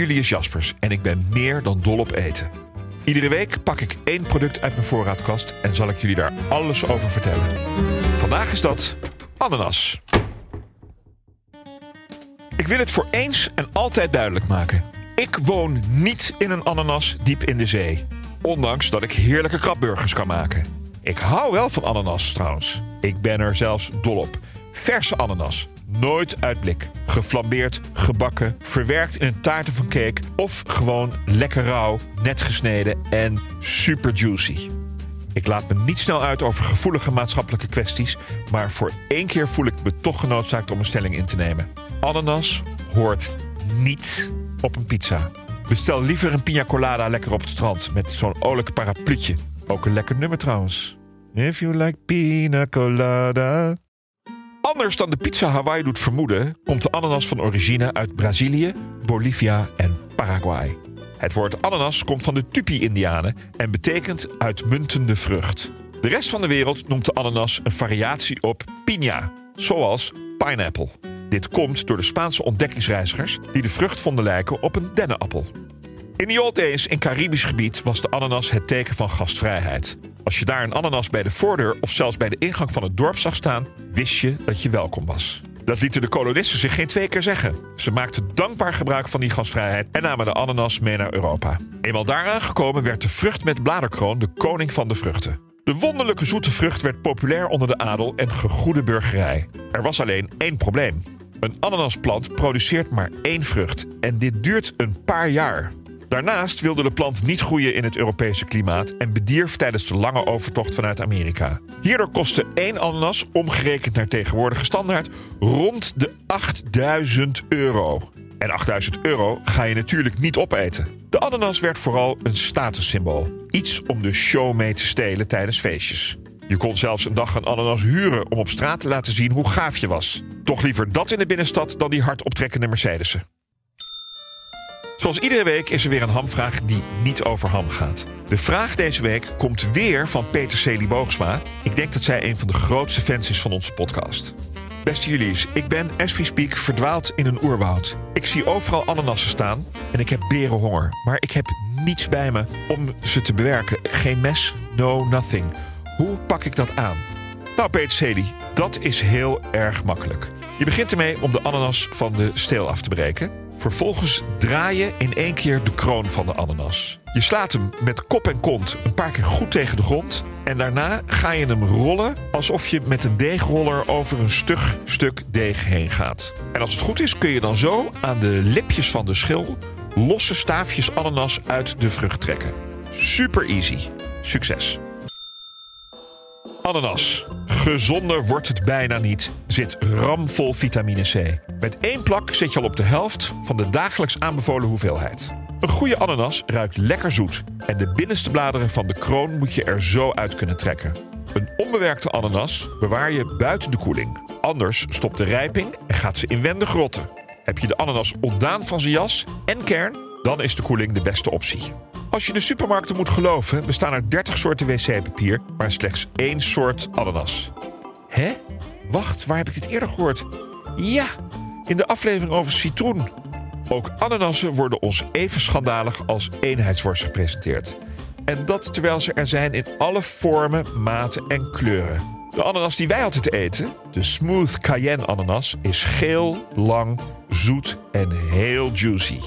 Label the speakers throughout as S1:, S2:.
S1: Julius Jaspers en ik ben meer dan dol op eten. Iedere week pak ik één product uit mijn voorraadkast en zal ik jullie daar alles over vertellen. Vandaag is dat ananas. Ik wil het voor eens en altijd duidelijk maken. Ik woon niet in een ananas diep in de zee. Ondanks dat ik heerlijke krabburgers kan maken. Ik hou wel van ananas trouwens. Ik ben er zelfs dol op. Verse ananas. Nooit uit blik. Geflambeerd, gebakken, verwerkt in een taart of een cake. Of gewoon lekker rauw, net gesneden en super juicy. Ik laat me niet snel uit over gevoelige maatschappelijke kwesties. Maar voor één keer voel ik me toch genoodzaakt om een stelling in te nemen. Ananas hoort niet op een pizza. Bestel liever een pina colada lekker op het strand met zo'n olijk parapluutje. Ook een lekker nummer trouwens. If you like pina colada. Anders dan de pizza Hawaii doet vermoeden, komt de ananas van origine uit Brazilië, Bolivia en Paraguay. Het woord ananas komt van de Tupi-Indianen en betekent uitmuntende vrucht. De rest van de wereld noemt de ananas een variatie op piña, zoals pineapple. Dit komt door de Spaanse ontdekkingsreizigers die de vrucht vonden lijken op een dennenappel. In the old days in Caribisch gebied was de ananas het teken van gastvrijheid. Als je daar een ananas bij de voordeur of zelfs bij de ingang van het dorp zag staan, wist je dat je welkom was. Dat lieten de kolonisten zich geen twee keer zeggen. Ze maakten dankbaar gebruik van die gastvrijheid en namen de ananas mee naar Europa. Eenmaal daar aangekomen werd de vrucht met bladerkroon de koning van de vruchten. De wonderlijke zoete vrucht werd populair onder de adel en gegoede burgerij. Er was alleen één probleem. Een ananasplant produceert maar één vrucht en dit duurt een paar jaar. Daarnaast wilde de plant niet groeien in het Europese klimaat en bedierf tijdens de lange overtocht vanuit Amerika. Hierdoor kostte één ananas, omgerekend naar tegenwoordige standaard, rond de 8000 euro. En 8000 euro ga je natuurlijk niet opeten. De ananas werd vooral een statussymbool. Iets om de show mee te stelen tijdens feestjes. Je kon zelfs een dag een ananas huren om op straat te laten zien hoe gaaf je was. Toch liever dat in de binnenstad dan die hard optrekkende Mercedesen. Zoals iedere week is er weer een hamvraag die niet over ham gaat. De vraag deze week komt weer van Peter Celi Boogsma. Ik denk dat zij een van de grootste fans is van onze podcast. Beste Julius, ik ben, as we speak, verdwaald in een oerwoud. Ik zie overal ananassen staan en ik heb berenhonger. Maar ik heb niets bij me om ze te bewerken. Geen mes, no nothing. Hoe pak ik dat aan? Nou, Peter Celi, dat is heel erg makkelijk. Je begint ermee om de ananas van de steel af te breken. Vervolgens draai je in één keer de kroon van de ananas. Je slaat hem met kop en kont een paar keer goed tegen de grond. En daarna ga je hem rollen alsof je met een deegroller over een stug stuk deeg heen gaat. En als het goed is kun je dan zo aan de lipjes van de schil losse staafjes ananas uit de vrucht trekken. Super easy. Succes! Ananas. Gezonder wordt het bijna niet. Zit ramvol vitamine C. Met één plak zit je al op de helft van de dagelijks aanbevolen hoeveelheid. Een goede ananas ruikt lekker zoet. En de binnenste bladeren van de kroon moet je er zo uit kunnen trekken. Een onbewerkte ananas bewaar je buiten de koeling. Anders stopt de rijping en gaat ze inwendig rotten. Heb je de ananas ontdaan van zijn jas en kern, dan is de koeling de beste optie. Als je de supermarkten moet geloven, bestaan er 30 soorten wc-papier, maar slechts één soort ananas. Hè? Wacht, waar heb ik dit eerder gehoord? Ja, in de aflevering over citroen. Ook ananassen worden ons even schandalig als eenheidsworst gepresenteerd. En dat terwijl ze er zijn in alle vormen, maten en kleuren. De ananas die wij altijd eten, de smooth cayenne ananas, is geel, lang, zoet en heel juicy.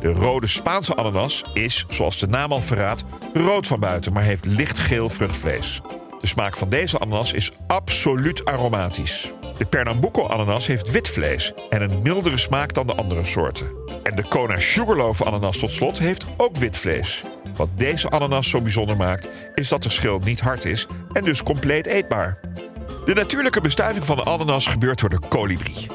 S1: De rode Spaanse ananas is, zoals de naam al verraadt, rood van buiten, maar heeft lichtgeel vruchtvlees. De smaak van deze ananas is absoluut aromatisch. De Pernambuco-ananas heeft wit vlees en een mildere smaak dan de andere soorten. En de Kona Sugarloaf ananas tot slot heeft ook wit vlees. Wat deze ananas zo bijzonder maakt, is dat de schil niet hard is en dus compleet eetbaar. De natuurlijke bestuiving van de ananas gebeurt door de kolibrie.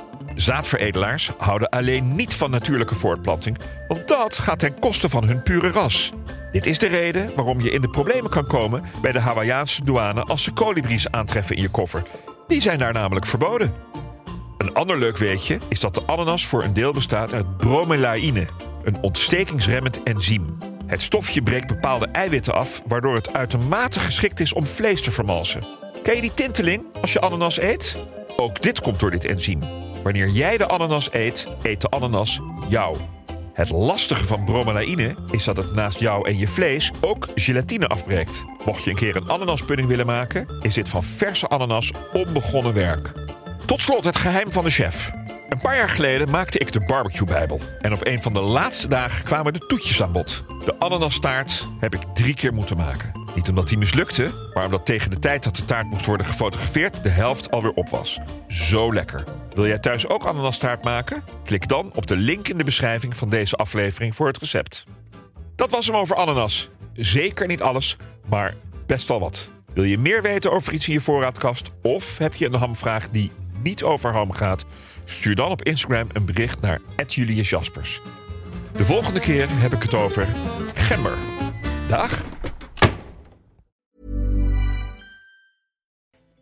S1: Zaadveredelaars houden alleen niet van natuurlijke voortplanting, want dat gaat ten koste van hun pure ras. Dit is de reden waarom je in de problemen kan komen bij de Hawaïaanse douane als ze kolibries aantreffen in je koffer. Die zijn daar namelijk verboden. Een ander leuk weetje is dat de ananas voor een deel bestaat uit bromelaïne, een ontstekingsremmend enzym. Het stofje breekt bepaalde eiwitten af, waardoor het uitermate geschikt is om vlees te vermalsen. Ken je die tinteling als je ananas eet? Ook dit komt door dit enzym. Wanneer jij de ananas eet, eet de ananas jou. Het lastige van bromelaïne is dat het naast jou en je vlees ook gelatine afbreekt. Mocht je een keer een ananaspudding willen maken, is dit van verse ananas onbegonnen werk. Tot slot het geheim van de chef. Een paar jaar geleden maakte ik de barbecue-bijbel. En op een van de laatste dagen kwamen de toetjes aan bod. De ananastaart heb ik drie keer moeten maken. Niet omdat die mislukte, maar omdat tegen de tijd dat de taart moest worden gefotografeerd... de helft alweer op was. Zo lekker. Wil jij thuis ook ananastaart maken? Klik dan op de link in de beschrijving van deze aflevering voor het recept. Dat was hem over ananas. Zeker niet alles, maar best wel wat. Wil je meer weten over iets in je voorraadkast? Of heb je een hamvraag die niet over ham gaat? Stuur dan op Instagram een bericht naar Julius Jaspers. De volgende keer heb ik het over gember. Dag!